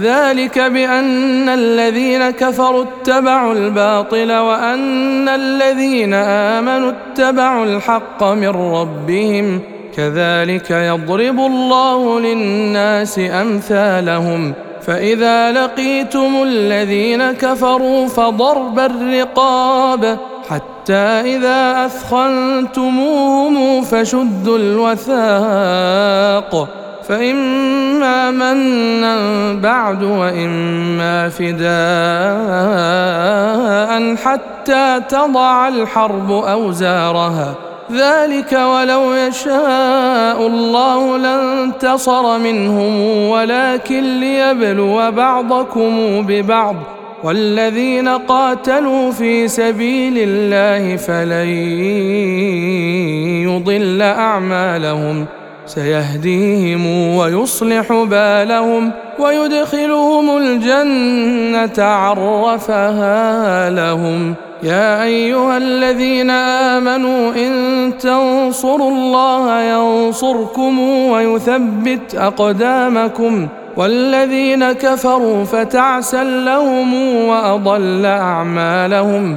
ذلك بأن الذين كفروا اتبعوا الباطل وأن الذين آمنوا اتبعوا الحق من ربهم كذلك يضرب الله للناس أمثالهم فإذا لقيتم الذين كفروا فضرب الرقاب حتى إذا أثخنتموهم فشدوا الوثاق فإما منا بعد وإما فداء حتى تضع الحرب أوزارها. ذلك ولو يشاء الله لانتصر منهم ولكن ليبلو بعضكم ببعض. والذين قاتلوا في سبيل الله فلن يضل أعمالهم. سيهديهم ويصلح بالهم ويدخلهم الجنة عرفها لهم. يا أيها الذين آمنوا إن تنصروا الله ينصركم ويثبت أقدامكم. والذين كفروا فتعسا لهم وأضل أعمالهم.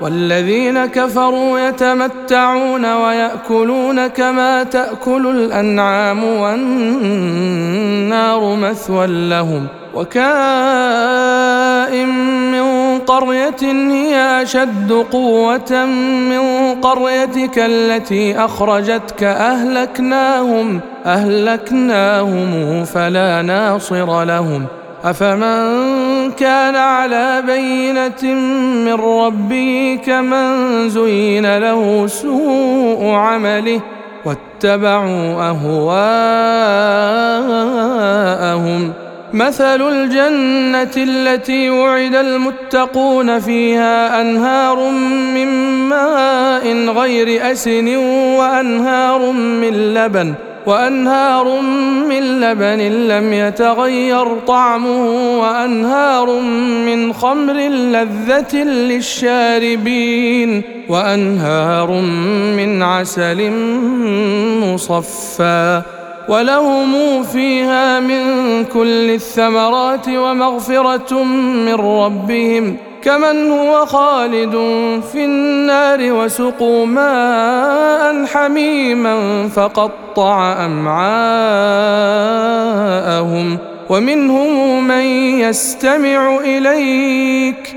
والذين كفروا يتمتعون ويأكلون كما تأكل الأنعام والنار مثوى لهم وكائن من قرية هي أشد قوة من قريتك التي أخرجتك أهلكناهم أهلكناهم فلا ناصر لهم. أفمن كان على بينة من ربه كمن زين له سوء عمله واتبعوا أهواءهم. مثل الجنة التي وعد المتقون فيها أنهار من ماء غير أسن وأنهار من لبن وأنهار من لبن لم يتغير طعمه وأنهار من خمر لذة للشاربين وأنهار من عسل مصفى ولهم فيها من كل الثمرات ومغفرة من ربهم كمن هو خالد في النار وسقوا ماء حميما فقطع أمعاءهم ومنهم من يستمع إليك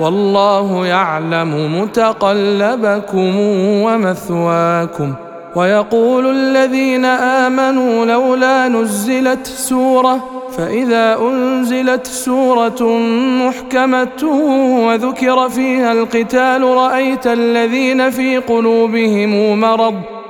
والله يعلم متقلبكم ومثواكم ويقول الذين آمنوا لولا نزلت سورة فإذا أنزلت سورة محكمة وذكر فيها القتال رأيت الذين في قلوبهم مرض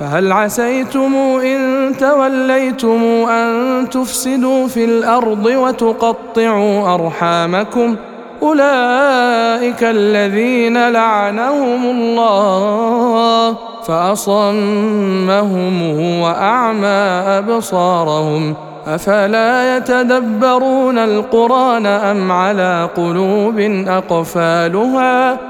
فهل عسيتم إن توليتم أن تفسدوا في الأرض وتقطعوا أرحامكم؟ أولئك الذين لعنهم الله فأصمهم وأعمى أبصارهم. أفلا يتدبرون القرآن أم على قلوب أقفالها؟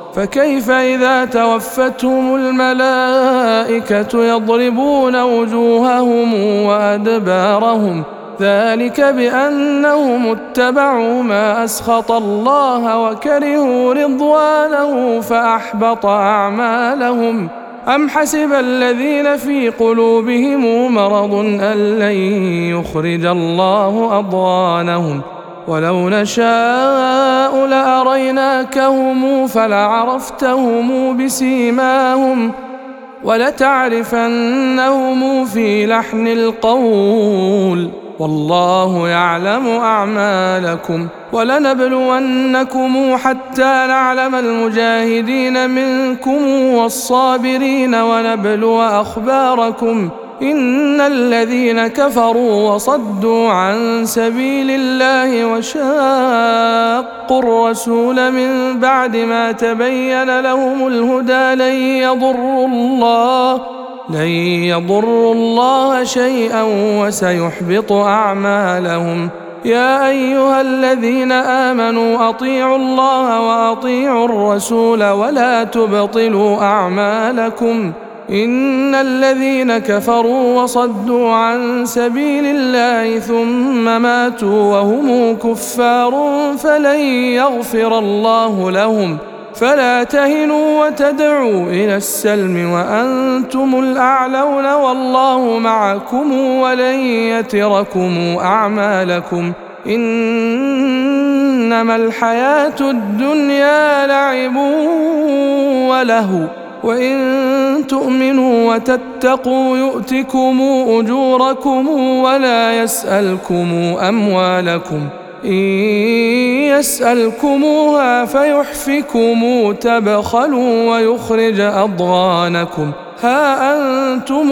فكيف إذا توفتهم الملائكة يضربون وجوههم وأدبارهم ذلك بأنهم اتبعوا ما أسخط الله وكرهوا رضوانه فأحبط أعمالهم أم حسب الذين في قلوبهم مرض أن لن يخرج الله أضغانهم ولو نشاء لأريناكهم فلعرفتهم بسيماهم ولتعرفنهم في لحن القول والله يعلم أعمالكم ولنبلونكم حتى نعلم المجاهدين منكم والصابرين ونبلو أخباركم إن الذين كفروا وصدوا عن سبيل الله وشاقوا الرسول من بعد ما تبين لهم الهدى لن يضروا الله لن يضروا الله شيئا وسيحبط أعمالهم. يا أيها الذين آمنوا أطيعوا الله وأطيعوا الرسول ولا تبطلوا أعمالكم. إن الذين كفروا وصدوا عن سبيل الله ثم ماتوا وهم كفار فلن يغفر الله لهم فلا تهنوا وتدعوا إلى السلم وأنتم الأعلون والله معكم ولن يتركم أعمالكم إنما الحياة الدنيا لعب ولهو وإن تؤمنوا وتتقوا يؤتكم أجوركم ولا يسألكم أموالكم إن يسألكموها فيحفكم تبخلوا ويخرج أضغانكم ها أنتم